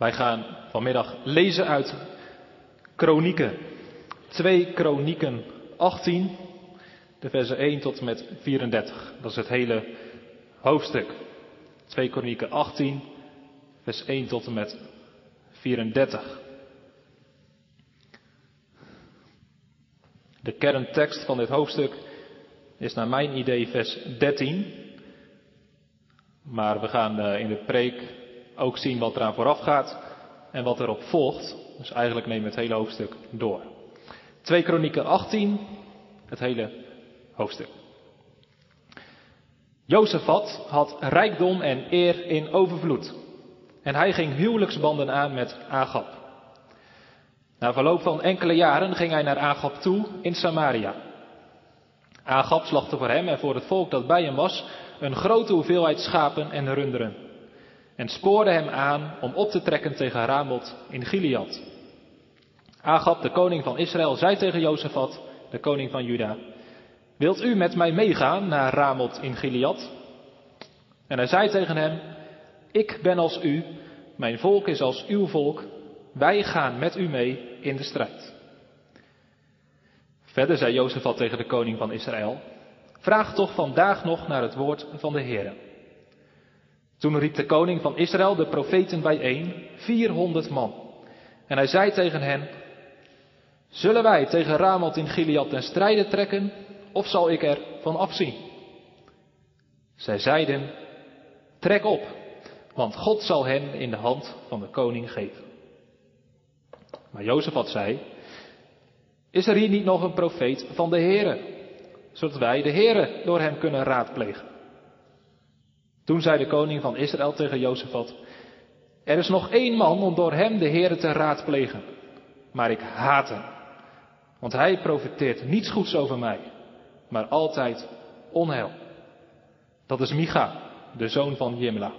Wij gaan vanmiddag lezen uit Kronieken. 2 Kronieken 18, de versen 1 tot en met 34. Dat is het hele hoofdstuk. 2 Kronieken 18, vers 1 tot en met 34. De kerntekst van dit hoofdstuk is naar mijn idee vers 13. Maar we gaan eh, in de preek ook zien wat eraan vooraf gaat en wat erop volgt. Dus eigenlijk nemen we het hele hoofdstuk door. 2 Kronieken 18, het hele hoofdstuk. Jozefat had rijkdom en eer in overvloed. En hij ging huwelijksbanden aan met Agab. Na verloop van enkele jaren ging hij naar Agab toe in Samaria. Agab slachtte voor hem en voor het volk dat bij hem was een grote hoeveelheid schapen en runderen. En spoorde hem aan om op te trekken tegen Ramoth in Gilead. Agab, de koning van Israël, zei tegen Jozefat, de koning van Juda, Wilt u met mij meegaan naar Ramoth in Gilead? En hij zei tegen hem, Ik ben als u, mijn volk is als uw volk, wij gaan met u mee in de strijd. Verder zei Jozefat tegen de koning van Israël, Vraag toch vandaag nog naar het woord van de Heer. Toen riep de koning van Israël de profeten bijeen, 400 man. En hij zei tegen hen, Zullen wij tegen Ramoth in Gilead ten strijde trekken, of zal ik er van afzien? Zij zeiden, trek op, want God zal hen in de hand van de koning geven. Maar Jozefat zei, is er hier niet nog een profeet van de Heere, zodat wij de Heere door hem kunnen raadplegen? Toen zei de koning van Israël tegen Jozefat, er is nog één man om door hem de Heere te raadplegen, maar ik haat hem, want hij profiteert niets goeds over mij, maar altijd onheil. Dat is Micha, de zoon van Jimla.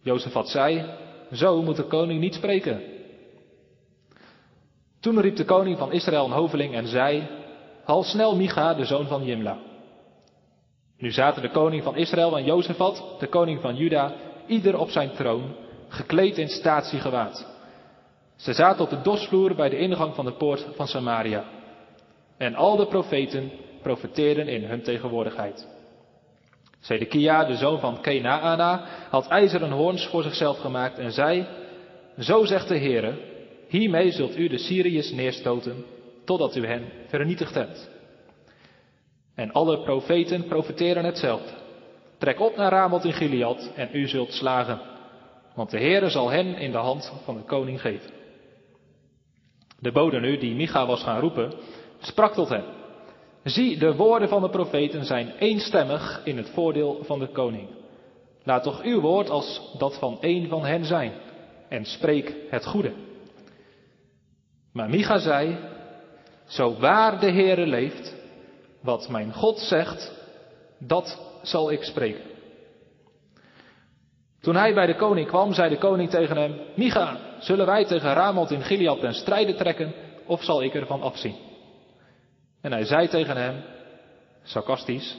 Jozefat zei, zo moet de koning niet spreken. Toen riep de koning van Israël een hoveling en zei, hal snel Micha, de zoon van Jimla. Nu zaten de koning van Israël en Jozefat, de koning van Juda, ieder op zijn troon, gekleed in statiegewaad. Ze zaten op de dosvloer bij de ingang van de poort van Samaria. En al de profeten profeteerden in hun tegenwoordigheid. Zedekia, de zoon van Kenaana, had ijzeren hoorns voor zichzelf gemaakt en zei, Zo zegt de Heere, hiermee zult u de Syriërs neerstoten, totdat u hen vernietigd hebt. En alle profeten profeteren hetzelfde. Trek op naar Ramoth in Gilead en u zult slagen, want de Heere zal hen in de hand van de koning geven. De bode nu, die Micha was gaan roepen, sprak tot hem. Zie, de woorden van de profeten zijn eenstemmig in het voordeel van de koning. Laat toch uw woord als dat van een van hen zijn en spreek het goede. Maar Micha zei, zo waar de Heere leeft, wat mijn God zegt, dat zal ik spreken. Toen hij bij de koning kwam, zei de koning tegen hem, Micha, zullen wij tegen Ramoth in Gilead ten strijde trekken, of zal ik ervan afzien? En hij zei tegen hem, sarcastisch,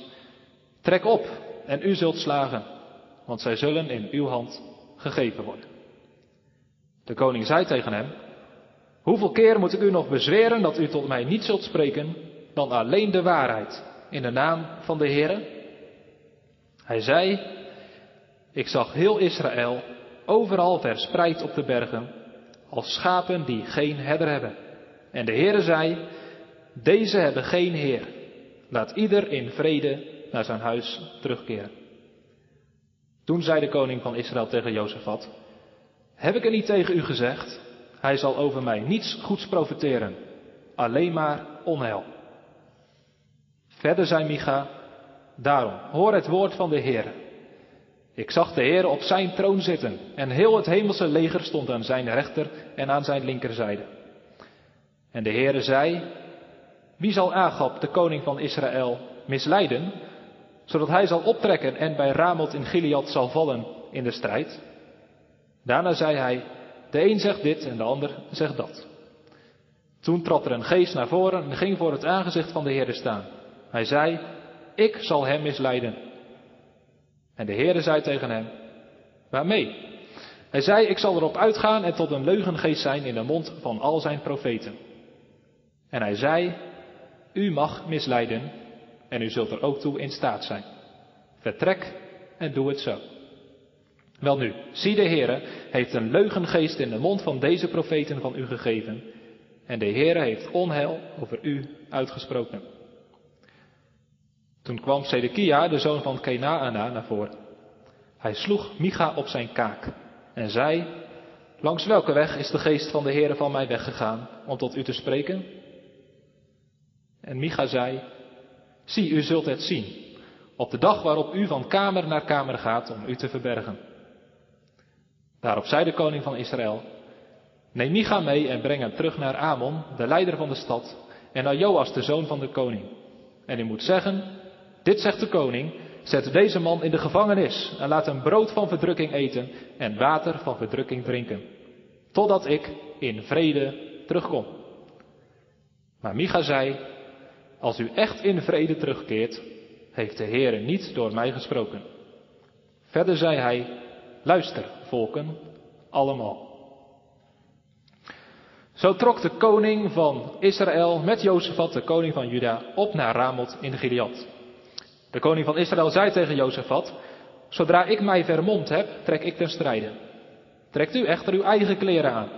trek op en u zult slagen, want zij zullen in uw hand gegeven worden. De koning zei tegen hem, hoeveel keer moet ik u nog bezweren dat u tot mij niet zult spreken dan alleen de waarheid in de naam van de Heere? Hij zei, ik zag heel Israël overal verspreid op de bergen, als schapen die geen herder hebben. En de Heere zei, deze hebben geen Heer. Laat ieder in vrede naar zijn huis terugkeren. Toen zei de koning van Israël tegen Jozefat, heb ik er niet tegen u gezegd, hij zal over mij niets goeds profiteren, alleen maar onheil. Verder zei Micha, daarom, hoor het woord van de Heer. Ik zag de Heer op zijn troon zitten en heel het hemelse leger stond aan zijn rechter en aan zijn linkerzijde. En de Heere zei, wie zal Agab, de koning van Israël, misleiden, zodat hij zal optrekken en bij Ramoth in Gilead zal vallen in de strijd? Daarna zei hij, de een zegt dit en de ander zegt dat. Toen trad er een geest naar voren en ging voor het aangezicht van de Heere staan. Hij zei, ik zal hem misleiden. En de Heere zei tegen hem, waarmee? Hij zei, ik zal erop uitgaan en tot een leugengeest zijn in de mond van al zijn profeten. En hij zei, u mag misleiden en u zult er ook toe in staat zijn. Vertrek en doe het zo. Wel nu, zie de Heere heeft een leugengeest in de mond van deze profeten van u gegeven. En de Heere heeft onheil over u uitgesproken. Toen kwam Sedekia, de zoon van Kenaana, naar voren. Hij sloeg Micha op zijn kaak en zei, langs welke weg is de geest van de Heere van mij weggegaan om tot u te spreken? En Micha zei, zie, u zult het zien, op de dag waarop u van kamer naar kamer gaat om u te verbergen. Daarop zei de koning van Israël, neem Micha mee en breng hem terug naar Amon, de leider van de stad, en naar Joas, de zoon van de koning. En u moet zeggen, dit zegt de koning, zet deze man in de gevangenis en laat hem brood van verdrukking eten en water van verdrukking drinken, totdat ik in vrede terugkom. Maar Micha zei, als u echt in vrede terugkeert, heeft de Heere niet door mij gesproken. Verder zei hij, luister, volken, allemaal. Zo trok de koning van Israël met Jozefat, de koning van Juda, op naar Ramoth in Gilead. De koning van Israël zei tegen Jozefat, zodra ik mij vermomd heb, trek ik ten strijde. Trekt u echter uw eigen kleren aan.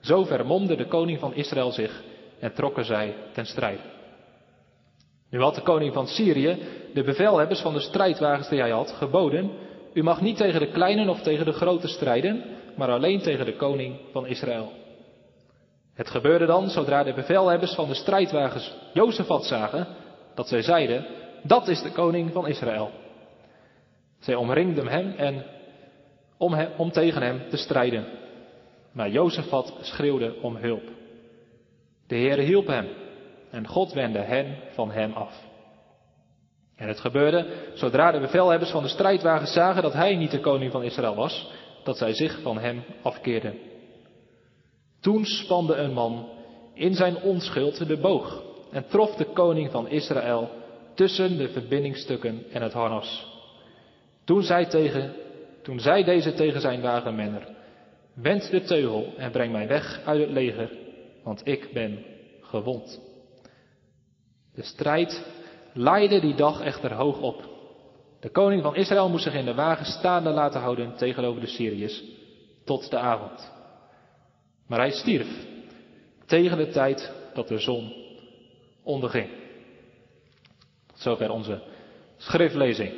Zo vermomde de koning van Israël zich en trokken zij ten strijde. Nu had de koning van Syrië, de bevelhebbers van de strijdwagens die hij had, geboden, u mag niet tegen de kleine of tegen de grote strijden, maar alleen tegen de koning van Israël. Het gebeurde dan, zodra de bevelhebbers van de strijdwagens Jozefat zagen, dat zij zeiden, dat is de koning van Israël. Zij omringden hem en om, hem, om tegen hem te strijden. Maar Jozefat schreeuwde om hulp. De Heere hielp hem en God wendde hen van hem af. En het gebeurde, zodra de bevelhebbers van de strijdwagens zagen dat hij niet de koning van Israël was, dat zij zich van hem afkeerden. Toen spande een man in zijn onschuld de boog en trof de koning van Israël tussen de verbindingstukken en het harnas. Toen zei, tegen, toen zei deze tegen zijn wagenmenner, wend de teugel en breng mij weg uit het leger, want ik ben gewond. De strijd laaide die dag echter hoog op. De koning van Israël moest zich in de wagen staande laten houden tegenover de Syriërs tot de avond. Maar hij stierf tegen de tijd dat de zon onderging. Zover onze schriftlezing.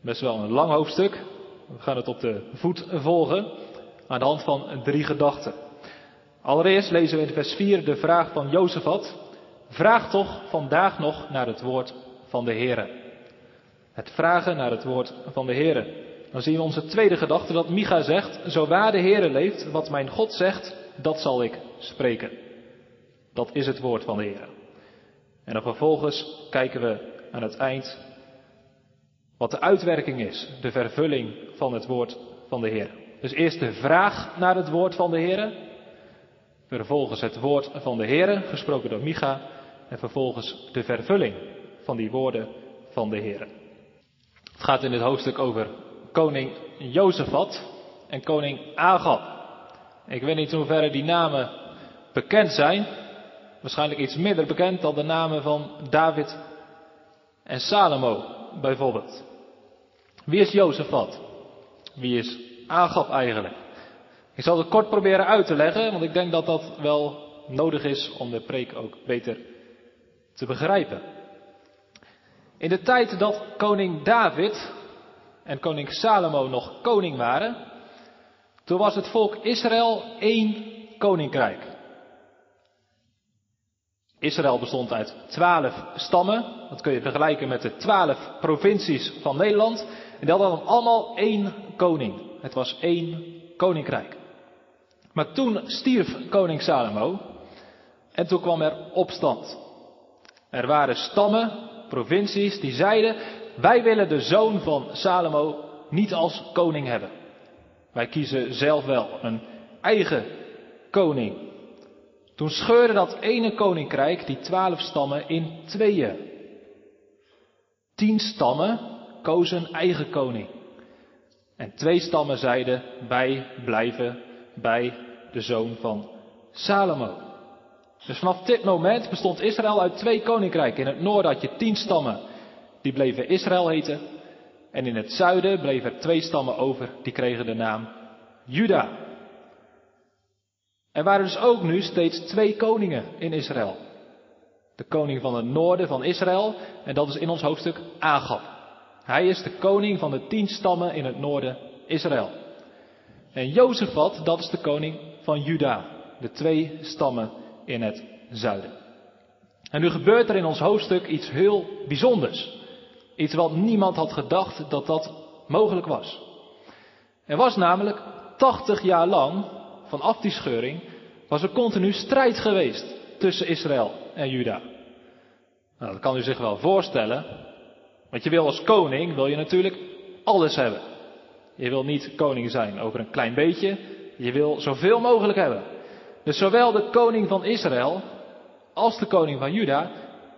Best wel een lang hoofdstuk. We gaan het op de voet volgen aan de hand van drie gedachten. Allereerst lezen we in vers 4 de vraag van Jozefat. Vraag toch vandaag nog naar het woord van de Heere. Het vragen naar het woord van de Heere. Dan zien we onze tweede gedachte dat Micha zegt, zo waar de Heere leeft, wat mijn God zegt, dat zal ik spreken. Dat is het woord van de Heere. En dan vervolgens kijken we aan het eind wat de uitwerking is, de vervulling van het woord van de Heer. Dus eerst de vraag naar het woord van de Heer. Vervolgens het woord van de Heer, gesproken door Micha. En vervolgens de vervulling van die woorden van de Heer. Het gaat in dit hoofdstuk over koning Jozefat en koning Agab. Ik weet niet in hoeverre die namen bekend zijn. Waarschijnlijk iets minder bekend dan de namen van David en Salomo bijvoorbeeld. Wie is Jozefat? Wie is Agab eigenlijk? Ik zal het kort proberen uit te leggen, want ik denk dat dat wel nodig is om de preek ook beter te begrijpen. In de tijd dat koning David en koning Salomo nog koning waren, toen was het volk Israël één koninkrijk. Israël bestond uit twaalf stammen. Dat kun je vergelijken met de twaalf provincies van Nederland. En die hadden allemaal één koning. Het was één koninkrijk. Maar toen stierf koning Salomo. En toen kwam er opstand. Er waren stammen, provincies, die zeiden: Wij willen de zoon van Salomo niet als koning hebben. Wij kiezen zelf wel een eigen koning. Toen scheurde dat ene koninkrijk, die twaalf stammen, in tweeën. Tien stammen kozen eigen koning. En twee stammen zeiden, wij blijven bij de zoon van Salomo. Dus vanaf dit moment bestond Israël uit twee koninkrijken. In het noorden had je tien stammen, die bleven Israël heten. En in het zuiden bleven er twee stammen over, die kregen de naam Juda. Er waren dus ook nu steeds twee koningen in Israël. De koning van het noorden van Israël, en dat is in ons hoofdstuk Agab. Hij is de koning van de tien stammen in het noorden Israël. En Jozefat, dat is de koning van Juda, de twee stammen in het zuiden. En nu gebeurt er in ons hoofdstuk iets heel bijzonders. Iets wat niemand had gedacht dat dat mogelijk was. Er was namelijk 80 jaar lang, vanaf die scheuring, was er continu strijd geweest tussen Israël en Juda. Nou, dat kan u zich wel voorstellen. Want je wil als koning, wil je natuurlijk alles hebben. Je wil niet koning zijn over een klein beetje. Je wil zoveel mogelijk hebben. Dus zowel de koning van Israël als de koning van Juda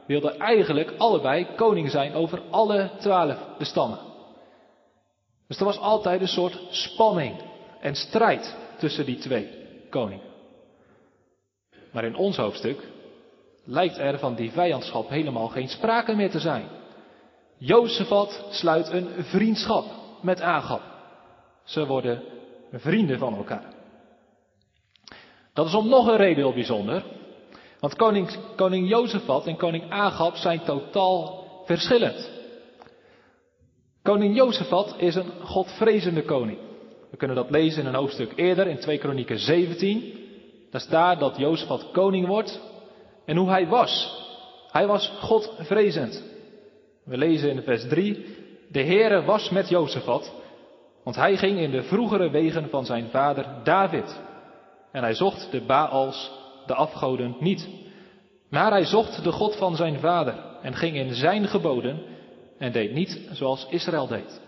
wilden eigenlijk allebei koning zijn over alle twaalf de stammen. Dus er was altijd een soort spanning en strijd tussen die twee koningen. Maar in ons hoofdstuk lijkt er van die vijandschap helemaal geen sprake meer te zijn. Jozefat sluit een vriendschap met Agab. Ze worden vrienden van elkaar. Dat is om nog een reden heel bijzonder. Want koning, koning Jozefat en koning Agab zijn totaal verschillend. Koning Jozefat is een godvrezende koning. We kunnen dat lezen in een hoofdstuk eerder, in 2 Kronieken 17. Daar staat dat Jozefat koning wordt en hoe hij was. Hij was godvrezend. We lezen in vers 3, de Heere was met Jozefat, want hij ging in de vroegere wegen van zijn vader David. En hij zocht de Baals, de afgoden, niet. Maar hij zocht de God van zijn vader en ging in zijn geboden en deed niet zoals Israël deed.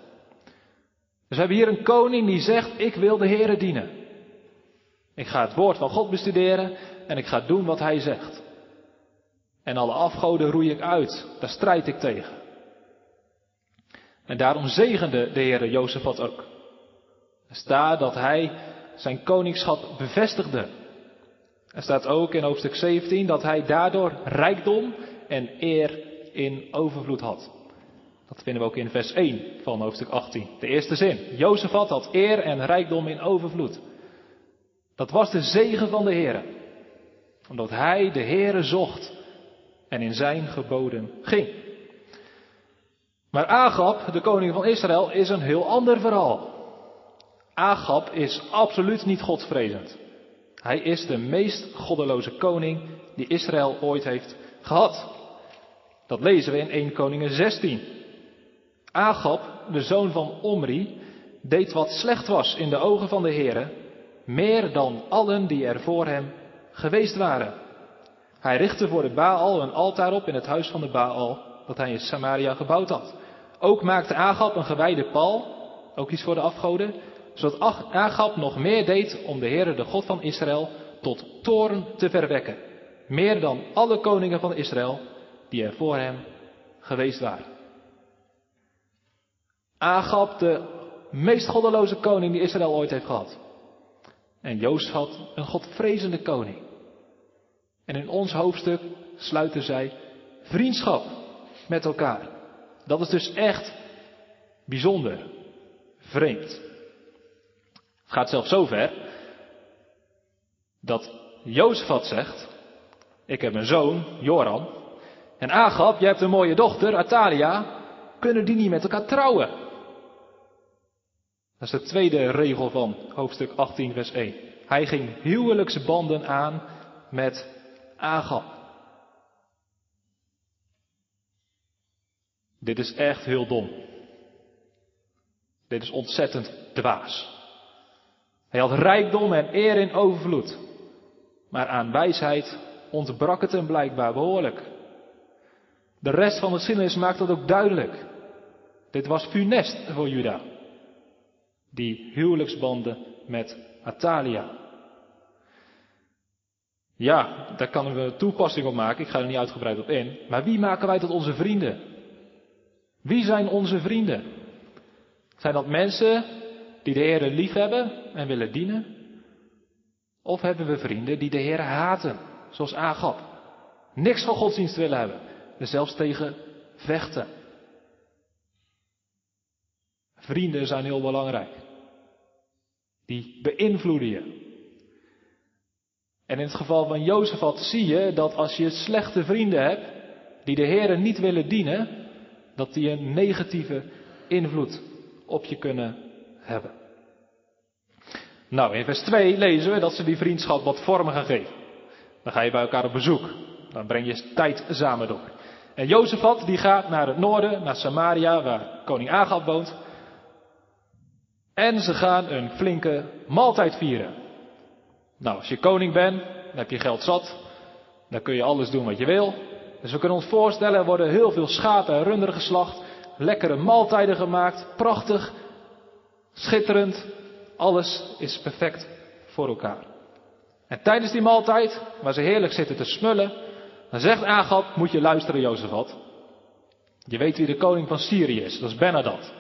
Dus we hebben hier een koning die zegt, ik wil de Heere dienen. Ik ga het woord van God bestuderen en ik ga doen wat hij zegt. En alle afgoden roei ik uit, daar strijd ik tegen. En daarom zegende de Heere Jozefat ook. Er staat dat hij zijn koningschap bevestigde. Er staat ook in hoofdstuk 17 dat hij daardoor rijkdom en eer in overvloed had. Dat vinden we ook in vers 1 van hoofdstuk 18. De eerste zin. Jozefat had eer en rijkdom in overvloed. Dat was de zegen van de Heere. Omdat hij de Heere zocht en in zijn geboden ging. Maar Agab, de koning van Israël, is een heel ander verhaal. Agab is absoluut niet godvrezend. Hij is de meest goddeloze koning die Israël ooit heeft gehad. Dat lezen we in 1 Koningen 16. Agab, de zoon van Omri, deed wat slecht was in de ogen van de Heere, meer dan allen die er voor hem geweest waren. Hij richtte voor de Baal een altaar op in het huis van de Baal dat hij in Samaria gebouwd had. Ook maakte Agab een gewijde pal, ook iets voor de afgoden, zodat Agab nog meer deed om de Heere, de God van Israël, tot toren te verwekken. Meer dan alle koningen van Israël die er voor hem geweest waren. Agab, de meest goddeloze koning die Israël ooit heeft gehad. En Jozef had een godvrezende koning. En in ons hoofdstuk sluiten zij vriendschap met elkaar. Dat is dus echt bijzonder, vreemd. Het gaat zelfs zover dat Jozefat zegt, ik heb een zoon, Joram, en Agab, jij hebt een mooie dochter, Atalia, kunnen die niet met elkaar trouwen? Dat is de tweede regel van hoofdstuk 18, vers 1. Hij ging huwelijksbanden aan met Agab. Dit is echt heel dom. Dit is ontzettend dwaas. Hij had rijkdom en eer in overvloed. Maar aan wijsheid ontbrak het hem blijkbaar behoorlijk. De rest van de geschiedenis maakt dat ook duidelijk. Dit was funest voor Juda. Die huwelijksbanden met Atalia. Ja, daar kan we toepassing op maken. Ik ga er niet uitgebreid op in. Maar wie maken wij tot onze vrienden? Wie zijn onze vrienden? Zijn dat mensen die de Heer lief hebben en willen dienen? Of hebben we vrienden die de Heer haten, zoals Agap? Niks van godsdienst willen hebben, er zelfs tegen vechten. Vrienden zijn heel belangrijk. Die beïnvloeden je. En in het geval van Jozefat zie je dat als je slechte vrienden hebt, die de Heeren niet willen dienen, dat die een negatieve invloed op je kunnen hebben. Nou, in vers 2 lezen we dat ze die vriendschap wat vormen gaan geven. Dan ga je bij elkaar op bezoek. Dan breng je tijd samen door. En Jozefat die gaat naar het noorden, naar Samaria, waar koning Agab woont. En ze gaan een flinke maaltijd vieren. Nou, als je koning bent, dan heb je geld zat. Dan kun je alles doen wat je wil. Dus we kunnen ons voorstellen, er worden heel veel schapen en runderen geslacht. Lekkere maaltijden gemaakt. Prachtig. Schitterend. Alles is perfect voor elkaar. En tijdens die maaltijd, waar ze heerlijk zitten te smullen, dan zegt Agab, moet je luisteren Jozefat. Je weet wie de koning van Syrië is, dat is Benadad.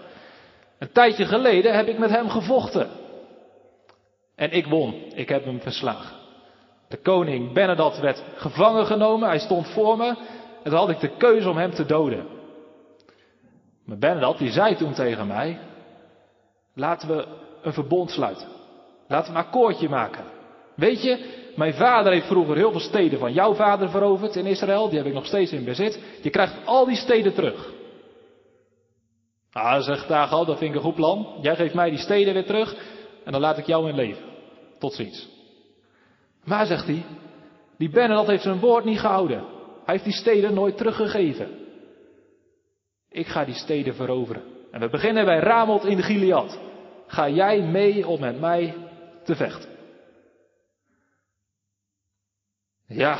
Een tijdje geleden heb ik met hem gevochten. En ik won, ik heb hem verslagen. De koning Benadad werd gevangen genomen, hij stond voor me. En toen had ik de keuze om hem te doden. Maar Benadad die zei toen tegen mij, laten we een verbond sluiten. Laten we een akkoordje maken. Weet je, mijn vader heeft vroeger heel veel steden van jouw vader veroverd in Israël. Die heb ik nog steeds in bezit. Je krijgt al die steden terug. Ah, zegt Dagal, dat vind ik een goed plan. Jij geeft mij die steden weer terug en dan laat ik jou in leven. Tot ziens. Maar, zegt hij, die Benadad heeft zijn woord niet gehouden. Hij heeft die steden nooit teruggegeven. Ik ga die steden veroveren. En we beginnen bij Ramoth in Gilead. Ga jij mee om met mij te vechten? Ja,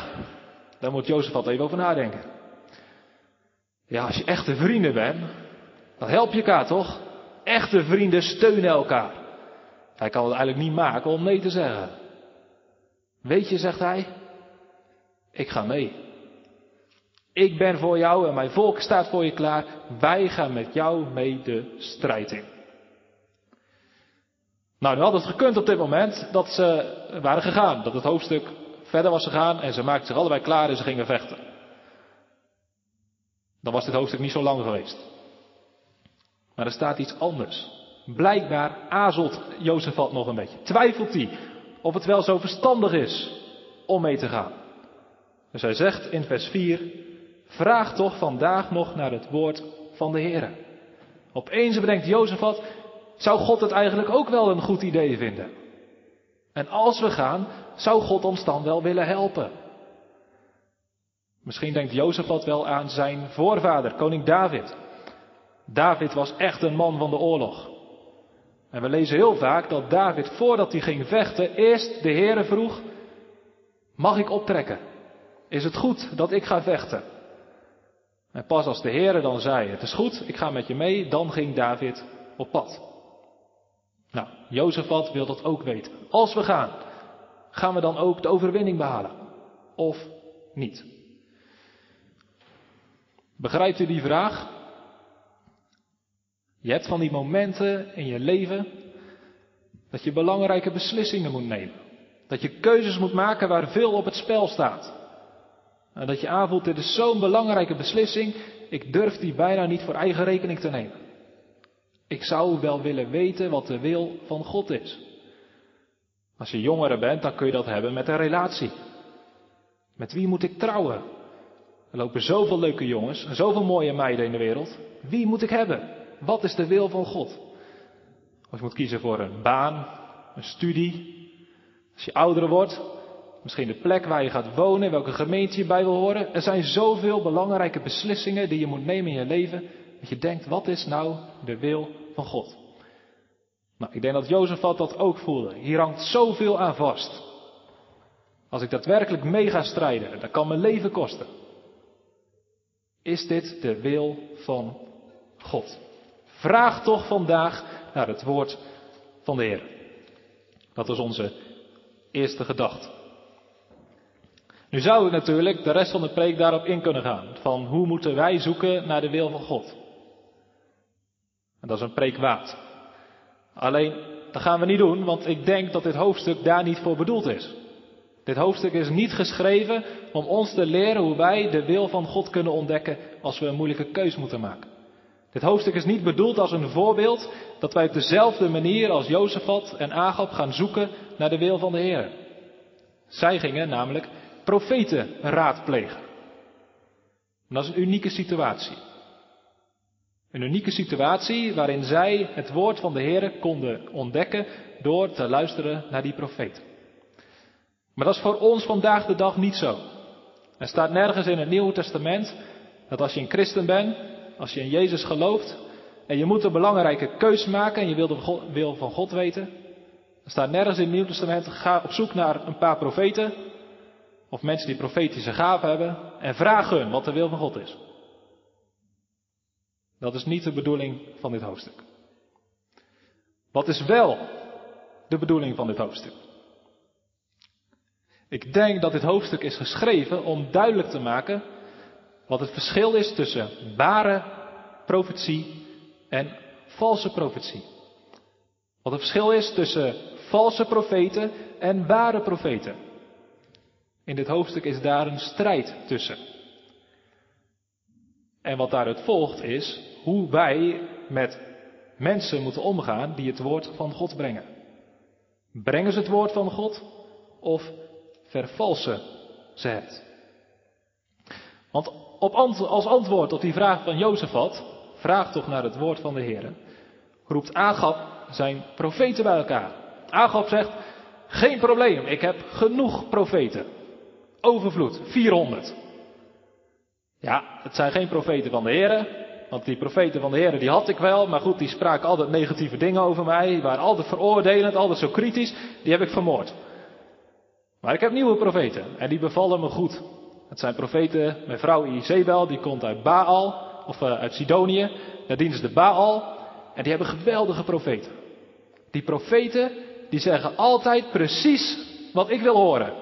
daar moet Jozef wat even over nadenken. Ja, als je echte vrienden bent, dan help je elkaar toch? Echte vrienden steunen elkaar. Hij kan het eigenlijk niet maken om nee te zeggen. Weet je, zegt hij, ik ga mee. Ik ben voor jou en mijn volk staat voor je klaar. Wij gaan met jou mee de strijd in. Nou, nu had het gekund op dit moment dat ze waren gegaan. Dat het hoofdstuk verder was gegaan en ze maakten zich allebei klaar en ze gingen vechten. Dan was dit hoofdstuk niet zo lang geweest. Maar er staat iets anders. Blijkbaar aarzelt Jozefat nog een beetje. Twijfelt hij of het wel zo verstandig is om mee te gaan. Dus hij zegt in vers 4, vraag toch vandaag nog naar het woord van de Heer. Opeens bedenkt Jozefat, zou God het eigenlijk ook wel een goed idee vinden? En als we gaan, zou God ons dan wel willen helpen? Misschien denkt Jozefat wel aan zijn voorvader, koning David. David was echt een man van de oorlog. En we lezen heel vaak dat David, voordat hij ging vechten, eerst de Heere vroeg, mag ik optrekken? Is het goed dat ik ga vechten? En pas als de Heere dan zei, het is goed, ik ga met je mee, dan ging David op pad. Nou, Jozefat wil dat ook weten. Als we gaan, gaan we dan ook de overwinning behalen? Of niet? Begrijpt u die vraag? Je hebt van die momenten in je leven dat je belangrijke beslissingen moet nemen. Dat je keuzes moet maken waar veel op het spel staat. En dat je aanvoelt, dit is zo'n belangrijke beslissing, ik durf die bijna niet voor eigen rekening te nemen. Ik zou wel willen weten wat de wil van God is. Als je jongere bent, dan kun je dat hebben met een relatie. Met wie moet ik trouwen? Er lopen zoveel leuke jongens en zoveel mooie meiden in de wereld. Wie moet ik hebben? Wat is de wil van God? Of je moet kiezen voor een baan, een studie. Als je ouder wordt, misschien de plek waar je gaat wonen, welke gemeente je bij wil horen. Er zijn zoveel belangrijke beslissingen die je moet nemen in je leven. Dat je denkt, wat is nou de wil van God? Nou, ik denk dat Jozefat dat ook voelde. Hier hangt zoveel aan vast. Als ik daadwerkelijk mee ga strijden, dat kan mijn leven kosten. Is dit de wil van God? Vraag toch vandaag naar het woord van de Heer. Dat is onze eerste gedachte. Nu zou ik natuurlijk de rest van de preek daarop in kunnen gaan. Van hoe moeten wij zoeken naar de wil van God? En dat is een preek waard. Alleen dat gaan we niet doen, want ik denk dat dit hoofdstuk daar niet voor bedoeld is. Dit hoofdstuk is niet geschreven om ons te leren hoe wij de wil van God kunnen ontdekken als we een moeilijke keus moeten maken. Dit hoofdstuk is niet bedoeld als een voorbeeld dat wij op dezelfde manier als Jozefat en Agab gaan zoeken naar de wil van de Heer. Zij gingen namelijk profeten raadplegen. En dat is een unieke situatie. Een unieke situatie waarin zij het woord van de Heer konden ontdekken door te luisteren naar die profeten. Maar dat is voor ons vandaag de dag niet zo. Er staat nergens in het Nieuwe Testament dat als je een christen bent, als je in Jezus gelooft en je moet een belangrijke keus maken en je wil de wil van God weten, er staat nergens in het Nieuwe Testament, ga op zoek naar een paar profeten of mensen die profetische gaven hebben en vraag hun wat de wil van God is. Dat is niet de bedoeling van dit hoofdstuk. Wat is wel de bedoeling van dit hoofdstuk? Ik denk dat dit hoofdstuk is geschreven om duidelijk te maken wat het verschil is tussen ware profetie en valse profetie. Wat het verschil is tussen valse profeten en ware profeten. In dit hoofdstuk is daar een strijd tussen. En wat daaruit volgt is hoe wij met mensen moeten omgaan die het woord van God brengen. Brengen ze het woord van God of vervalsen ze het? Want op als antwoord op die vraag van Jozefat, vraag toch naar het woord van de Heer, roept Agab zijn profeten bij elkaar. Agab zegt, geen probleem, ik heb genoeg profeten. Overvloed, 400. Ja, het zijn geen profeten van de Heer, want die profeten van de Heer die had ik wel, maar goed, die spraken altijd negatieve dingen over mij, die waren altijd veroordelend, altijd zo kritisch, die heb ik vermoord. Maar ik heb nieuwe profeten en die bevallen me goed. Het zijn profeten, mijn vrouw Izebel, die komt uit Baal, of uh, uit Sidonië. Daar dienen ze de Baal. En die hebben geweldige profeten. Die profeten, die zeggen altijd precies wat ik wil horen.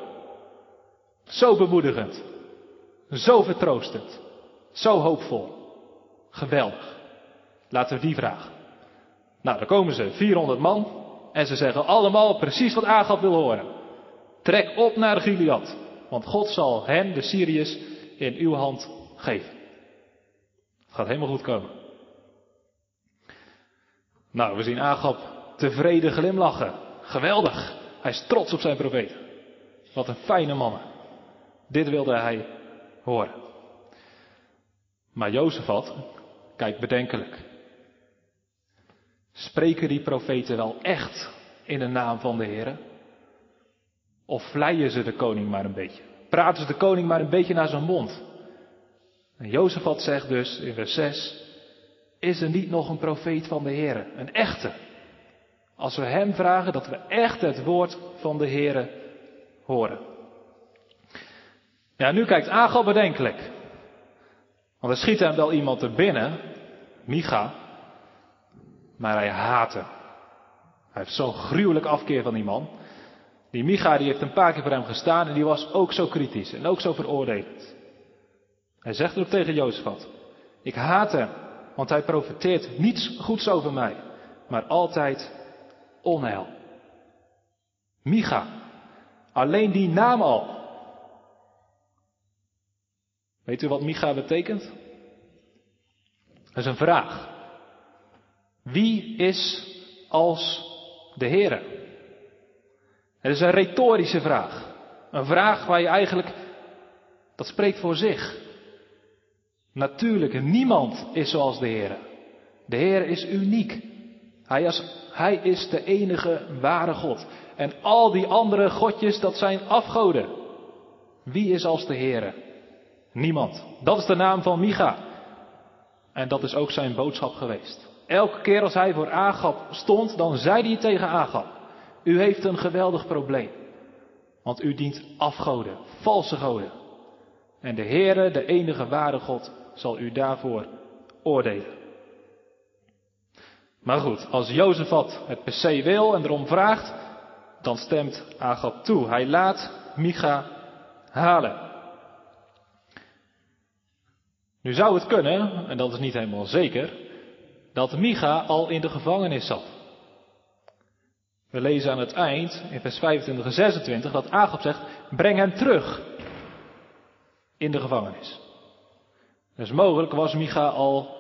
Zo bemoedigend. Zo vertroostend. Zo hoopvol. Geweldig. Laten we die vragen. Nou, dan komen ze, 400 man. En ze zeggen allemaal precies wat Agab wil horen. Trek op naar Gilead. Want God zal hen, de Syriërs, in uw hand geven. Het gaat helemaal goed komen. Nou, we zien Agab tevreden glimlachen. Geweldig. Hij is trots op zijn profeet. Wat een fijne mannen. Dit wilde hij horen. Maar Jozefat kijkt bedenkelijk. Spreken die profeten wel echt in de naam van de Heer? Of vleien ze de koning maar een beetje? Praten ze de koning maar een beetje naar zijn mond? En Jozefat zegt dus in vers 6, is er niet nog een profeet van de Heer, een echte? Als we hem vragen dat we echt het woord van de Heer horen. Ja, nu kijkt Agab bedenkelijk. Want er schiet hem wel iemand er binnen, Micha, maar hij haat hem. Hij heeft zo'n gruwelijk afkeer van die man. Die Micha die heeft een paar keer voor hem gestaan en die was ook zo kritisch en ook zo veroordelend. Hij zegt ook tegen Jozefat, ik haat hem, want hij profeteert niets goeds over mij, maar altijd onheil. Micha, alleen die naam al. Weet u wat Micha betekent? Dat is een vraag. Wie is als de Heere? Het is een retorische vraag. Een vraag waar je eigenlijk, dat spreekt voor zich. Natuurlijk, niemand is zoals de Heer. De Heer is uniek. Hij is, hij is de enige ware God. En al die andere godjes, dat zijn afgoden. Wie is als de Heer? Niemand. Dat is de naam van Micha. En dat is ook zijn boodschap geweest. Elke keer als hij voor Agab stond, dan zei hij tegen Agab. U heeft een geweldig probleem. Want u dient afgoden, valse goden. En de Heere, de enige ware God, zal u daarvoor oordelen. Maar goed, als Jozefat het per se wil en erom vraagt, dan stemt Agab toe. Hij laat Micha halen. Nu zou het kunnen, en dat is niet helemaal zeker, dat Micha al in de gevangenis zat. We lezen aan het eind, in vers 25 en 26, dat Agab zegt, breng hem terug in de gevangenis. Dus mogelijk was Micha al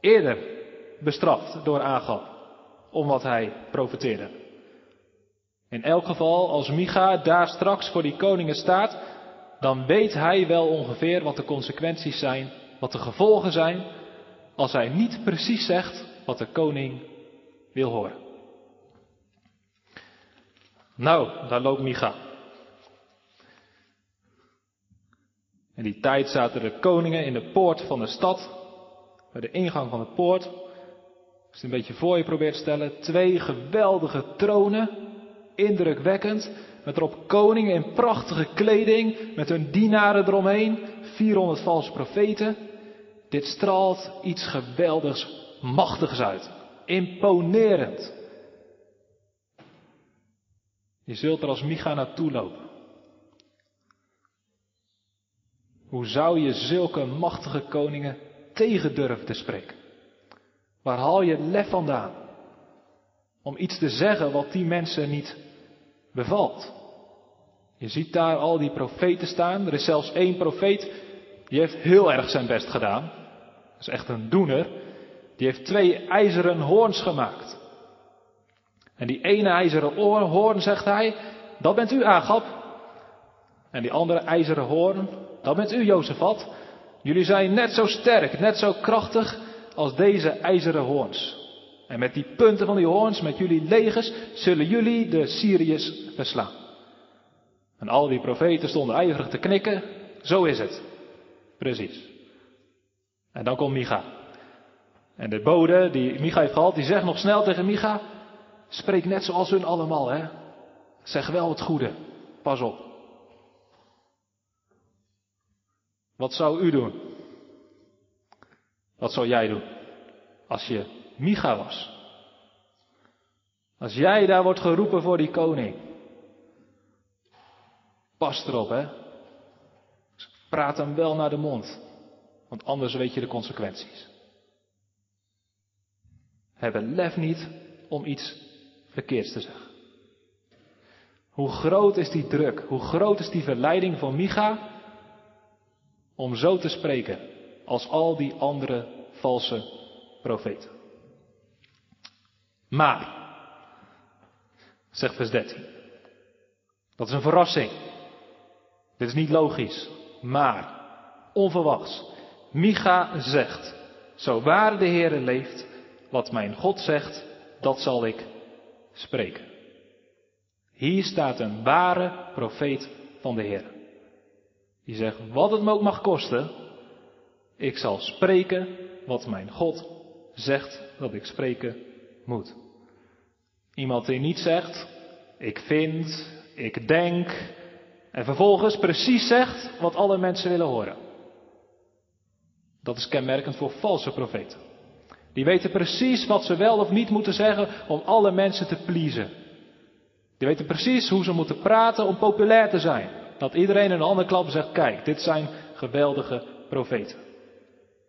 eerder bestraft door Agab om wat hij profeteerde. In elk geval, als Micha daar straks voor die koningen staat, dan weet hij wel ongeveer wat de consequenties zijn, wat de gevolgen zijn, als hij niet precies zegt wat de koning wil horen. Nou, daar loopt Micha. In die tijd zaten de koningen in de poort van de stad, bij de ingang van de poort. Als je het een beetje voor je probeert te stellen, twee geweldige tronen, indrukwekkend, met erop koningen in prachtige kleding, met hun dienaren eromheen, 400 valse profeten. Dit straalt iets geweldigs, machtigs uit. Imponerend. Je zult er als Micha naartoe lopen. Hoe zou je zulke machtige koningen tegen durven te spreken? Waar haal je lef vandaan? Om iets te zeggen wat die mensen niet bevalt. Je ziet daar al die profeten staan. Er is zelfs één profeet die heeft heel erg zijn best gedaan. Dat is echt een doener. Die heeft twee ijzeren hoorns gemaakt. En die ene ijzeren hoorn, zegt hij, dat bent u Agap. En die andere ijzeren hoorn, dat bent u Jozefat. Jullie zijn net zo sterk, net zo krachtig als deze ijzeren hoorns. En met die punten van die hoorns, met jullie legers, zullen jullie de Syriërs verslaan. En al die profeten stonden ijverig te knikken. Zo is het. Precies. En dan komt Micha. En de bode die Micha heeft gehad, die zegt nog snel tegen Micha, spreek net zoals hun allemaal, hè. Zeg wel het goede. Pas op. Wat zou u doen? Wat zou jij doen? Als je Micha was. Als jij daar wordt geroepen voor die koning. Pas erop, hè. Praat hem wel naar de mond. Want anders weet je de consequenties. Hebben lef niet om iets verkeerds te zeggen. Hoe groot is die druk? Hoe groot is die verleiding van Micha om zo te spreken als al die andere valse profeten? Maar, zegt vers 13, dat is een verrassing. Dit is niet logisch, maar onverwachts. Micha zegt, zo waar de Heere leeft, wat mijn God zegt, dat zal ik spreken. Hier staat een ware profeet van de Heer. Die zegt, wat het me ook mag kosten, ik zal spreken wat mijn God zegt dat ik spreken moet. Iemand die niet zegt, ik vind, ik denk, en vervolgens precies zegt wat alle mensen willen horen. Dat is kenmerkend voor valse profeten. Die weten precies wat ze wel of niet moeten zeggen om alle mensen te pleasen. Die weten precies hoe ze moeten praten om populair te zijn. Dat iedereen in een andere klap zegt, kijk, dit zijn geweldige profeten.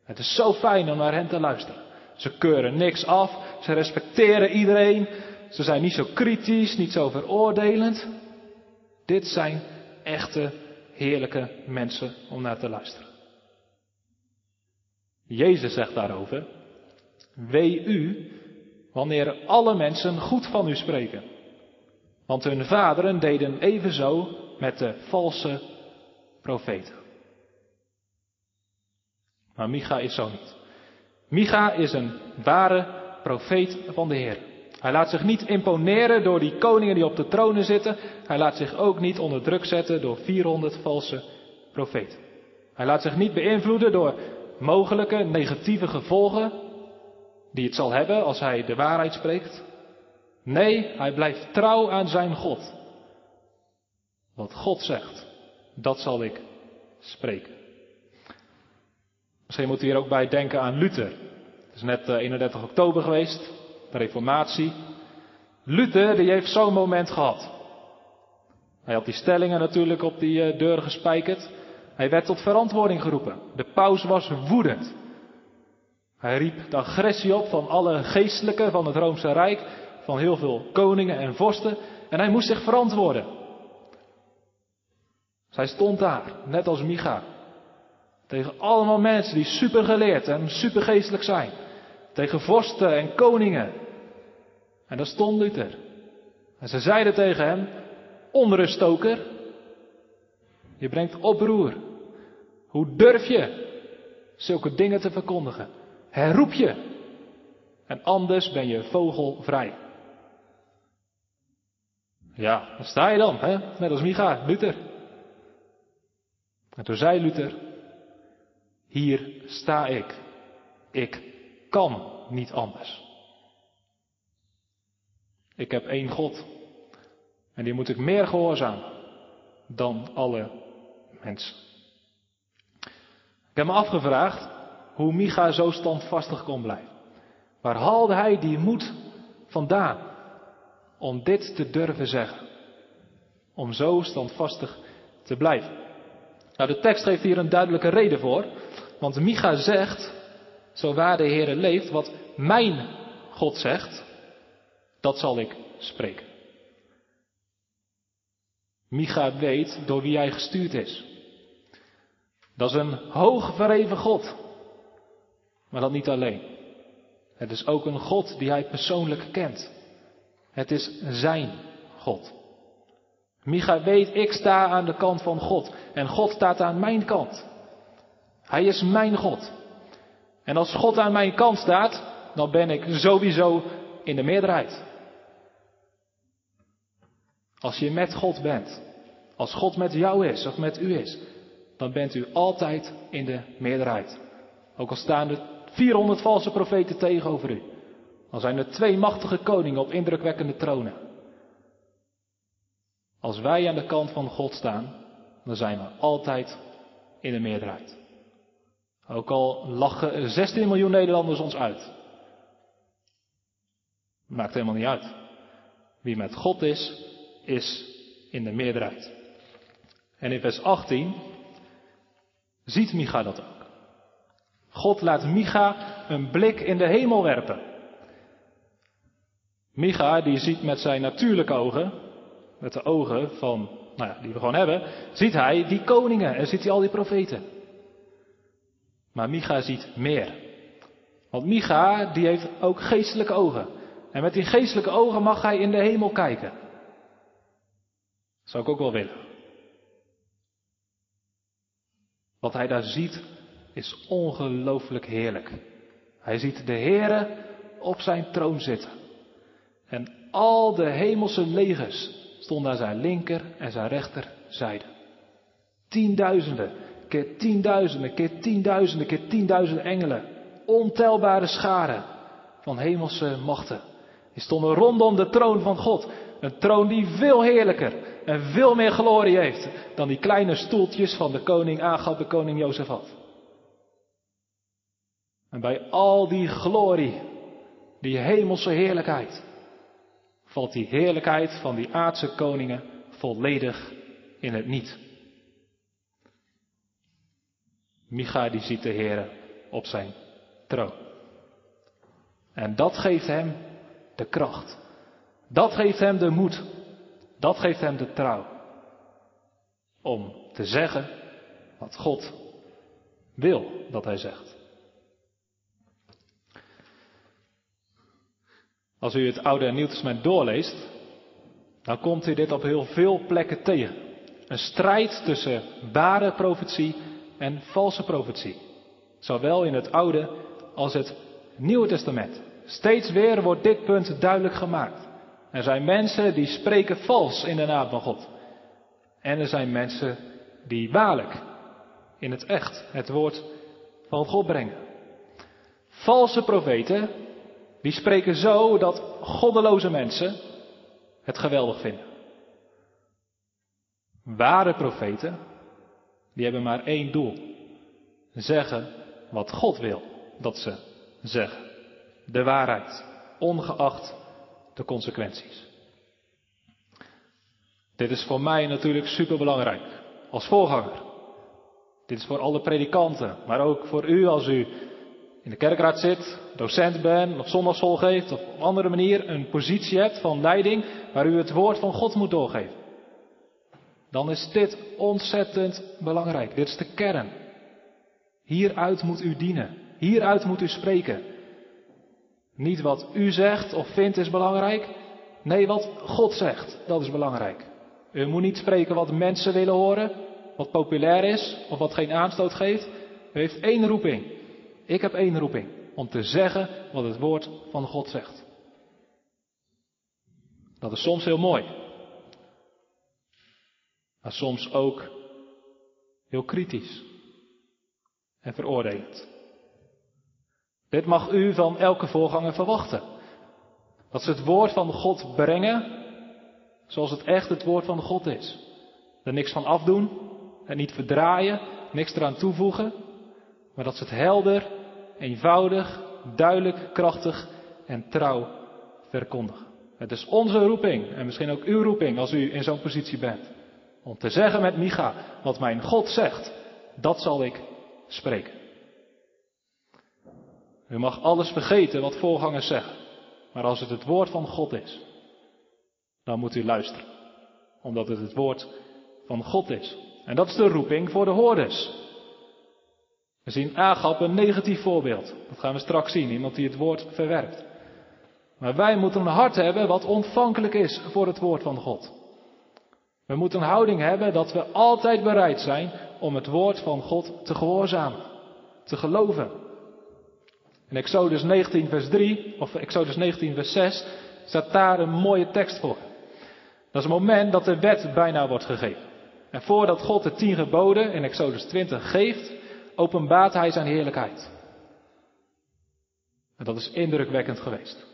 Het is zo fijn om naar hen te luisteren. Ze keuren niks af, ze respecteren iedereen, ze zijn niet zo kritisch, niet zo veroordelend. Dit zijn echte, heerlijke mensen om naar te luisteren. Jezus zegt daarover, wee u wanneer alle mensen goed van u spreken. Want hun vaderen deden evenzo met de valse profeten. Maar Micha is zo niet. Micha is een ware profeet van de Heer. Hij laat zich niet imponeren door die koningen die op de tronen zitten. Hij laat zich ook niet onder druk zetten door 400 valse profeten. Hij laat zich niet beïnvloeden door mogelijke negatieve gevolgen die het zal hebben als hij de waarheid spreekt. Nee, hij blijft trouw aan zijn God. Wat God zegt, dat zal ik spreken. Misschien moet u hier ook bij denken aan Luther. Het is net 31 eh, oktober geweest, de Reformatie. Luther, die heeft zo'n moment gehad. Hij had die stellingen natuurlijk op die eh, deur gespijkerd. Hij werd tot verantwoording geroepen. De paus was woedend. Hij riep de agressie op van alle geestelijken van het Roomse Rijk. van heel veel koningen en vorsten en hij moest zich verantwoorden. Zij stond daar, net als Micha, tegen allemaal mensen die supergeleerd en supergeestelijk zijn. Tegen vorsten en koningen. En daar stond Luther. En ze zeiden tegen hem, onruststoker, je brengt oproer. Hoe durf je zulke dingen te verkondigen? Herroep je. En anders ben je vogelvrij. Ja, dan sta je dan, hè? net als Micha, Luther. En toen zei Luther, hier sta ik. Ik kan niet anders. Ik heb één God. En die moet ik meer gehoorzamen dan alle mensen. Ik heb me afgevraagd hoe Micha zo standvastig kon blijven. Waar haalde hij die moed vandaan om dit te durven zeggen? Om zo standvastig te blijven. Nou, de tekst geeft hier een duidelijke reden voor. Want Micha zegt, zo waar de Heer leeft, wat mijn God zegt, dat zal ik spreken. Micha weet door wie hij gestuurd is. Dat is een hoog verheven God. Maar dat niet alleen. Het is ook een God die hij persoonlijk kent. Het is zijn God. Micha weet, ik sta aan de kant van God. En God staat aan mijn kant. Hij is mijn God. En als God aan mijn kant staat, dan ben ik sowieso in de meerderheid. Als je met God bent, als God met jou is of met u is, dan bent u altijd in de meerderheid. Ook al staan er 400 valse profeten tegenover u. Al zijn er twee machtige koningen op indrukwekkende tronen. Als wij aan de kant van God staan, dan zijn we altijd in de meerderheid. Ook al lachen 16 miljoen Nederlanders ons uit. Maakt helemaal niet uit. Wie met God is, is in de meerderheid. En in vers 18 ziet Micha dat ook. God laat Micha een blik in de hemel werpen. Micha die ziet met zijn natuurlijke ogen, met de ogen van, nou ja, die we gewoon hebben, ziet hij die koningen en ziet hij al die profeten. Maar Micha ziet meer. Want Micha die heeft ook geestelijke ogen. En met die geestelijke ogen mag hij in de hemel kijken. Zou ik ook wel willen. Wat hij daar ziet is ongelooflijk heerlijk. Hij ziet de Heere op zijn troon zitten. En al de hemelse legers stonden aan zijn linker en zijn rechterzijde. Tienduizenden, keer tienduizenden, keer tienduizenden, keer tienduizenden engelen. Ontelbare scharen van hemelse machten. Die stonden rondom de troon van God. Een troon die veel heerlijker en veel meer glorie heeft dan die kleine stoeltjes van de koning Agab, de koning Jozefat. En bij al die glorie, die hemelse heerlijkheid, valt die heerlijkheid van die aardse koningen volledig in het niet. Micha die ziet de Heer op zijn troon. En dat geeft hem de kracht. Dat geeft hem de moed. Dat geeft hem de trouw. Om te zeggen wat God wil dat hij zegt. Als u het Oude en Nieuw Testament doorleest, dan komt u dit op heel veel plekken tegen. Een strijd tussen ware profetie en valse profetie. Zowel in het Oude als het Nieuwe Testament. Steeds weer wordt dit punt duidelijk gemaakt. Er zijn mensen die spreken vals in de naam van God. En er zijn mensen die waarlijk in het echt het woord van God brengen. Valse profeten, die spreken zo dat goddeloze mensen het geweldig vinden. Ware profeten, die hebben maar één doel. Zeggen wat God wil dat ze zeggen. De waarheid, ongeacht de consequenties. Dit is voor mij natuurlijk superbelangrijk als voorganger. Dit is voor alle predikanten, maar ook voor u als u in de kerkraad zit, docent bent, of zondagschool geeft, of op andere manier een positie hebt van leiding waar u het woord van God moet doorgeven. Dan is dit ontzettend belangrijk. Dit is de kern. Hieruit moet u dienen. Hieruit moet u spreken. Niet wat u zegt of vindt is belangrijk. Nee, wat God zegt, dat is belangrijk. U moet niet spreken wat mensen willen horen, wat populair is of wat geen aanstoot geeft. U heeft één roeping. Ik heb één roeping. Om te zeggen wat het woord van God zegt. Dat is soms heel mooi. Maar soms ook heel kritisch. En veroordelend. Dit mag u van elke voorganger verwachten. Dat ze het woord van God brengen zoals het echt het woord van God is. Er niks van afdoen, en niet verdraaien, niks eraan toevoegen, maar dat ze het helder, eenvoudig, duidelijk, krachtig en trouw verkondigen. Het is onze roeping en misschien ook uw roeping als u in zo'n positie bent. Om te zeggen met Micha, wat mijn God zegt, dat zal ik spreken. U mag alles vergeten wat voorgangers zeggen. Maar als het het woord van God is, dan moet u luisteren. Omdat het het woord van God is. En dat is de roeping voor de hoorders. We zien Agap een negatief voorbeeld. Dat gaan we straks zien. Iemand die het woord verwerpt. Maar wij moeten een hart hebben wat ontvankelijk is voor het woord van God. We moeten een houding hebben dat we altijd bereid zijn om het woord van God te gehoorzamen. Te geloven. In Exodus 19 vers 3, of Exodus 19 vers 6, staat daar een mooie tekst voor. Dat is het moment dat de wet bijna wordt gegeven. En voordat God de tien geboden in Exodus 20 geeft, openbaart hij zijn heerlijkheid. En dat is indrukwekkend geweest.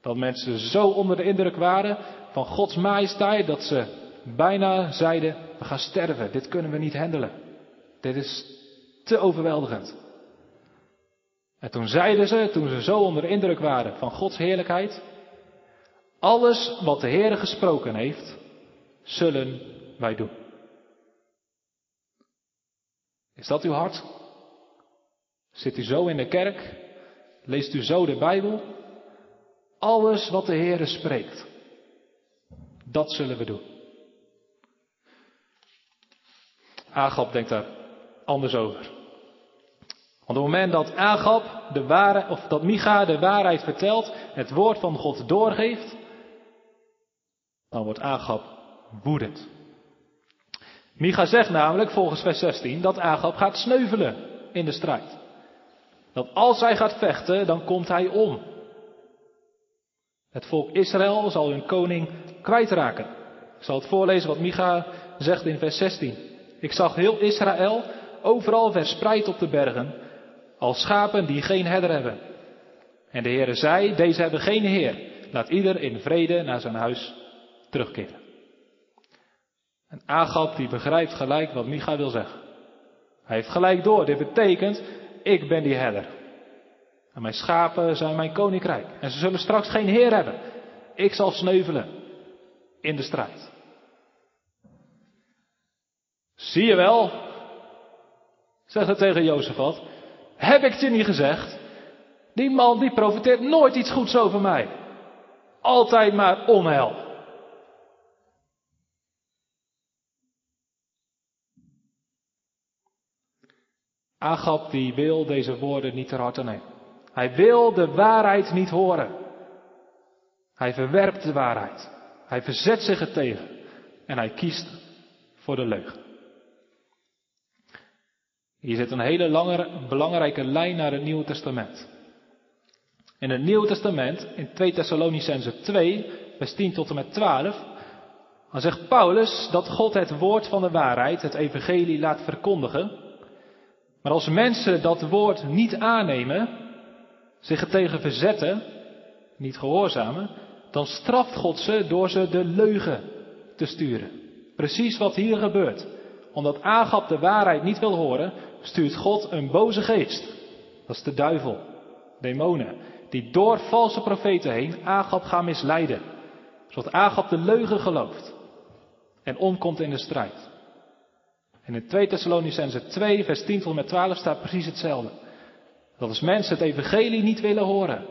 Dat mensen zo onder de indruk waren van Gods majesteit dat ze bijna zeiden, we gaan sterven, dit kunnen we niet handelen. Dit is te overweldigend. En toen zeiden ze, toen ze zo onder de indruk waren van Gods heerlijkheid, alles wat de Heer gesproken heeft, zullen wij doen. Is dat uw hart? Zit u zo in de kerk? Leest u zo de Bijbel? Alles wat de Heer spreekt, dat zullen we doen. Agap denkt daar anders over. Want op het moment dat Agap de waarheid, of dat Micha de waarheid vertelt, het woord van God doorgeeft, dan wordt Agap woedend. Micha zegt namelijk volgens vers 16 dat Agap gaat sneuvelen in de strijd. Dat als hij gaat vechten, dan komt hij om. Het volk Israël zal hun koning kwijtraken. Ik zal het voorlezen wat Micha zegt in vers 16. Ik zag heel Israël overal verspreid op de bergen, als schapen die geen herder hebben. En de Heere zei, deze hebben geen heer. Laat ieder in vrede naar zijn huis terugkeren. En Agap die begrijpt gelijk wat Micha wil zeggen. Hij heeft gelijk door. Dit betekent, ik ben die herder. En mijn schapen zijn mijn koninkrijk. En ze zullen straks geen heer hebben. Ik zal sneuvelen in de strijd. Zie je wel, zegt het tegen Jozefat, heb ik het je niet gezegd? Die man die profiteert nooit iets goeds over mij. Altijd maar onheil. Agap die wil deze woorden niet ter harte nemen. Hij wil de waarheid niet horen. Hij verwerpt de waarheid. Hij verzet zich er tegen. En hij kiest voor de leugen. Hier zit een hele lange, belangrijke lijn naar het Nieuwe Testament. In het Nieuwe Testament, in 2 Thessalonicense 2, vers 10 tot en met 12, dan zegt Paulus dat God het woord van de waarheid, het evangelie, laat verkondigen maar als mensen dat woord niet aannemen, zich er tegen verzetten, niet gehoorzamen, dan straft God ze door ze de leugen te sturen. Precies wat hier gebeurt. Omdat Agap de waarheid niet wil horen, stuurt God een boze geest. Dat is de duivel, demonen, die door valse profeten heen Agap gaan misleiden. Zodat Agap de leugen gelooft en omkomt in de strijd. En in 2 Thessalonicense 2, vers 10 tot en met 12 staat precies hetzelfde. Dat als mensen het evangelie niet willen horen,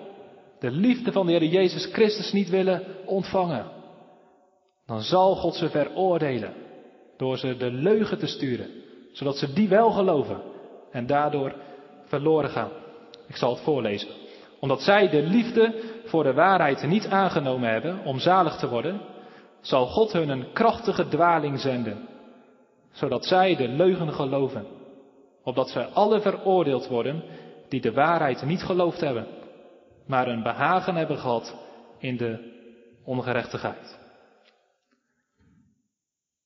de liefde van de Heer Jezus Christus niet willen ontvangen, dan zal God ze veroordelen door ze de leugen te sturen, zodat ze die wel geloven en daardoor verloren gaan. Ik zal het voorlezen. Omdat zij de liefde voor de waarheid niet aangenomen hebben om zalig te worden, zal God hun een krachtige dwaling zenden, zodat zij de leugen geloven, opdat zij alle veroordeeld worden die de waarheid niet geloofd hebben, maar een behagen hebben gehad in de ongerechtigheid.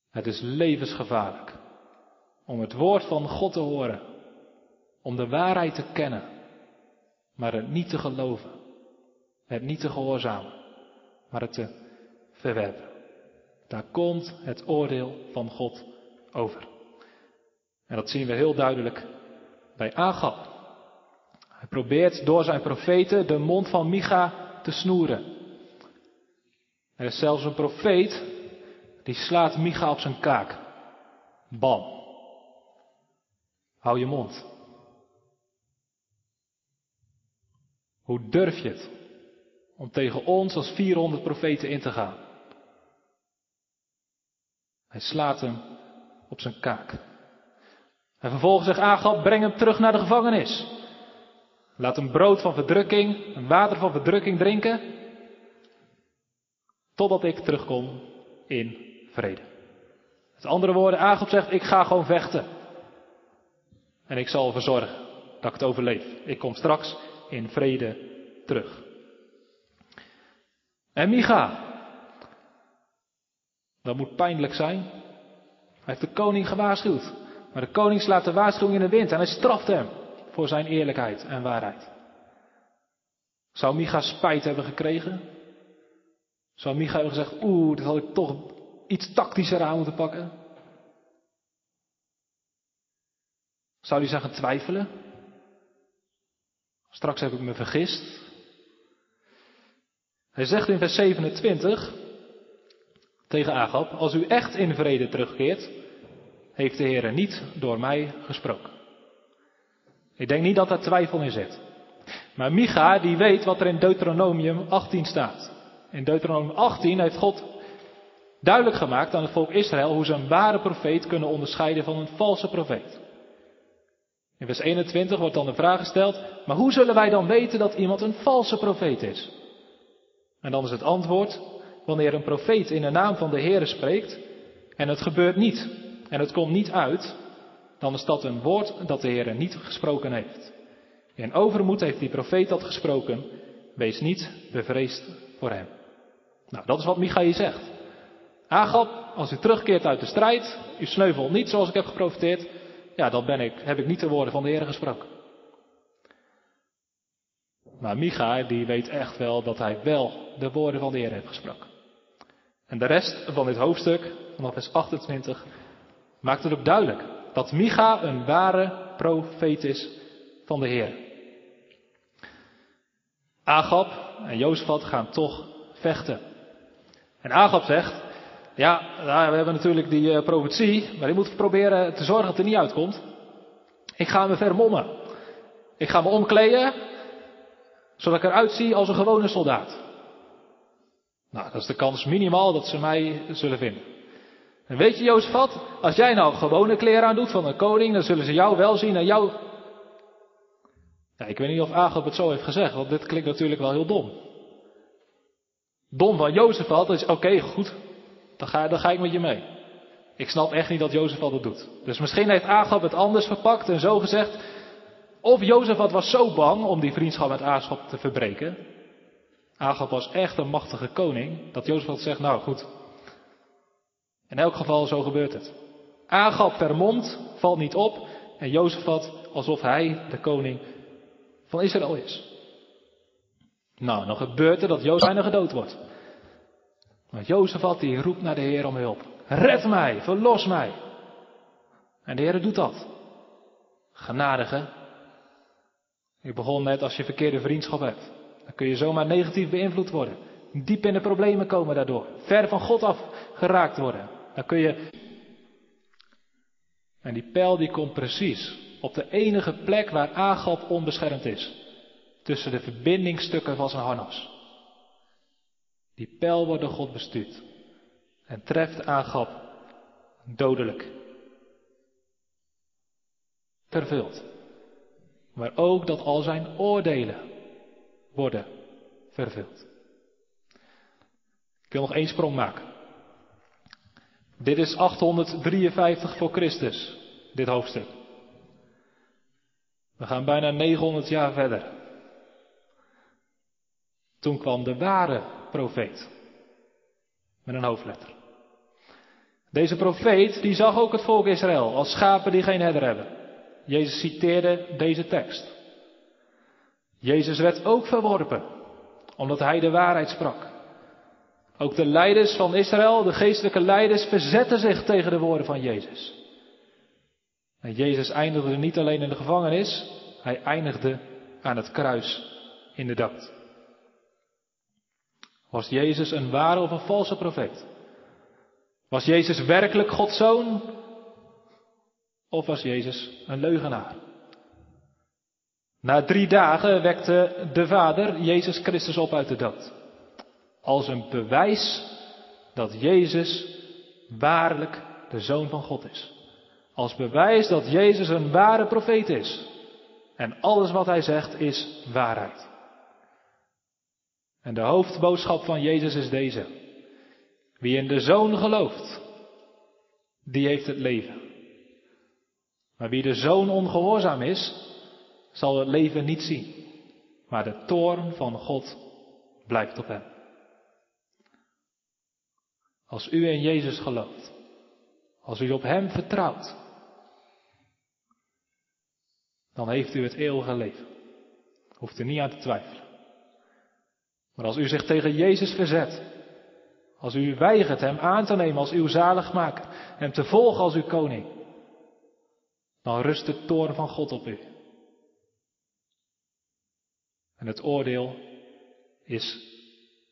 Het is levensgevaarlijk om het woord van God te horen, om de waarheid te kennen, maar het niet te geloven, het niet te gehoorzamen, maar het te verwerpen. Daar komt het oordeel van God over. En dat zien we heel duidelijk bij Agab. Hij probeert door zijn profeten de mond van Micha te snoeren. Er is zelfs een profeet die slaat Micha op zijn kaak. Bam. Hou je mond. Hoe durf je het om tegen ons als 400 profeten in te gaan? Hij slaat hem op zijn kaak. En vervolgens zegt Agab, breng hem terug naar de gevangenis. Laat hem brood van verdrukking, een water van verdrukking drinken, totdat ik terugkom in vrede. Met andere woorden, Agab zegt, ik ga gewoon vechten. En ik zal ervoor zorgen dat ik het overleef. Ik kom straks in vrede terug. En Micha, dat moet pijnlijk zijn. Hij heeft de koning gewaarschuwd. Maar de koning slaat de waarschuwing in de wind en hij straft hem voor zijn eerlijkheid en waarheid. Zou Micha spijt hebben gekregen? Zou Micha hebben gezegd, oeh, dat had ik toch iets tactischer aan moeten pakken? Zou hij zeggen twijfelen? Straks heb ik me vergist. Hij zegt in vers 27 tegen Agab, als u echt in vrede terugkeert, heeft de Heer niet door mij gesproken. Ik denk niet dat daar twijfel in zit. Maar Micha, die weet wat er in Deuteronomium 18 staat. In Deuteronomium 18 heeft God duidelijk gemaakt aan het volk Israël hoe ze een ware profeet kunnen onderscheiden van een valse profeet. In vers 21 wordt dan de vraag gesteld, maar hoe zullen wij dan weten dat iemand een valse profeet is? En dan is het antwoord, wanneer een profeet in de naam van de Heere spreekt en het gebeurt niet en het komt niet uit, dan is dat een woord dat de Heer niet gesproken heeft. In overmoed heeft die profeet dat gesproken, wees niet bevreesd voor hem. Nou, dat is wat Micha zegt. Agab, als u terugkeert uit de strijd, u sneuvelt niet zoals ik heb geprofiteerd, ja, dan ben ik, heb ik niet de woorden van de Heer gesproken. Maar Micha, die weet echt wel dat hij wel de woorden van de Heer heeft gesproken. En de rest van dit hoofdstuk, vanaf vers 28, maakt het ook duidelijk dat Micha een ware profeet is van de Heer. Agab en Jozefat gaan toch vechten. En Agab zegt, ja, we hebben natuurlijk die uh, profetie, maar ik moet proberen te zorgen dat het er niet uitkomt. Ik ga me vermommen. Ik ga me omkleden, zodat ik eruit zie als een gewone soldaat. Nou, dat is de kans minimaal dat ze mij zullen vinden. En weet je, Jozefat, als jij nou gewone kleren aan doet van een koning, dan zullen ze jou wel zien en jou. Ik weet niet of Agab het zo heeft gezegd, want dit klinkt natuurlijk wel heel dom. Dom van Jozefat is, oké, goed, dan ga, dan ga ik met je mee. Ik snap echt niet dat Jozefat dat doet. Dus misschien heeft Agab het anders verpakt en zo gezegd. Of Jozefat was zo bang om die vriendschap met Agab te verbreken. Agab was echt een machtige koning, dat Jozefat zegt, nou goed, in elk geval, zo gebeurt het. Agab vermomd, valt niet op. En Jozefat alsof hij de koning van Israël is. Nou, dan gebeurt er dat Jozef bijna gedood wordt. Want Jozefat die roept naar de Heer om hulp. Red mij, verlos mij. En de Heer doet dat. Genadige. Ik begon net als je verkeerde vriendschap hebt. Dan kun je zomaar negatief beïnvloed worden. Diep in de problemen komen daardoor. Ver van God af geraakt worden. Dan kun je. En die pijl die komt precies op de enige plek waar Agap onbeschermd is, tussen de verbindingstukken van zijn harnas. Die pijl wordt door God bestuurd en treft Agap dodelijk. Vervuld. Maar ook dat al zijn oordelen worden vervuld. Ik wil nog één sprong maken. Dit is 853 voor Christus, dit hoofdstuk. We gaan bijna 900 jaar verder. Toen kwam de ware profeet. Met een hoofdletter. Deze profeet die zag ook het volk Israël als schapen die geen herder hebben. Jezus citeerde deze tekst. Jezus werd ook verworpen, omdat hij de waarheid sprak. Ook de leiders van Israël, de geestelijke leiders, verzetten zich tegen de woorden van Jezus. En Jezus eindigde niet alleen in de gevangenis, hij eindigde aan het kruis in de dak. Was Jezus een ware of een valse profeet? Was Jezus werkelijk Gods zoon? Of was Jezus een leugenaar? Na drie dagen wekte de Vader Jezus Christus op uit de dood. Als een bewijs dat Jezus waarlijk de Zoon van God is. Als bewijs dat Jezus een ware profeet is. En alles wat hij zegt is waarheid. En de hoofdboodschap van Jezus is deze. Wie in de Zoon gelooft, die heeft het leven. Maar wie de Zoon ongehoorzaam is, zal het leven niet zien. Maar de toorn van God blijft op hem. Als u in Jezus gelooft, als u op Hem vertrouwt, dan heeft u het eeuwige leven. Hoeft er niet aan te twijfelen. Maar als u zich tegen Jezus verzet, als u weigert Hem aan te nemen als uw zaligmaker, Hem te volgen als uw koning, dan rust de toorn van God op u. En het oordeel is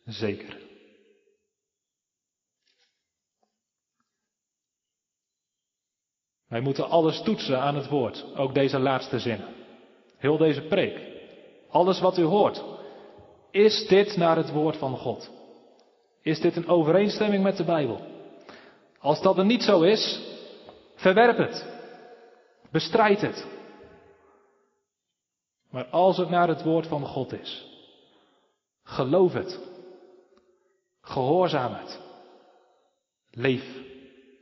zeker. Wij moeten alles toetsen aan het woord, ook deze laatste zinnen. Heel deze preek. Alles wat u hoort. Is dit naar het woord van God? Is dit een overeenstemming met de Bijbel? Als dat er niet zo is, verwerp het. Bestrijd het. Maar als het naar het woord van God is, geloof het. Gehoorzaam het. Leef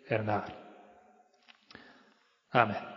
ernaar. Amen.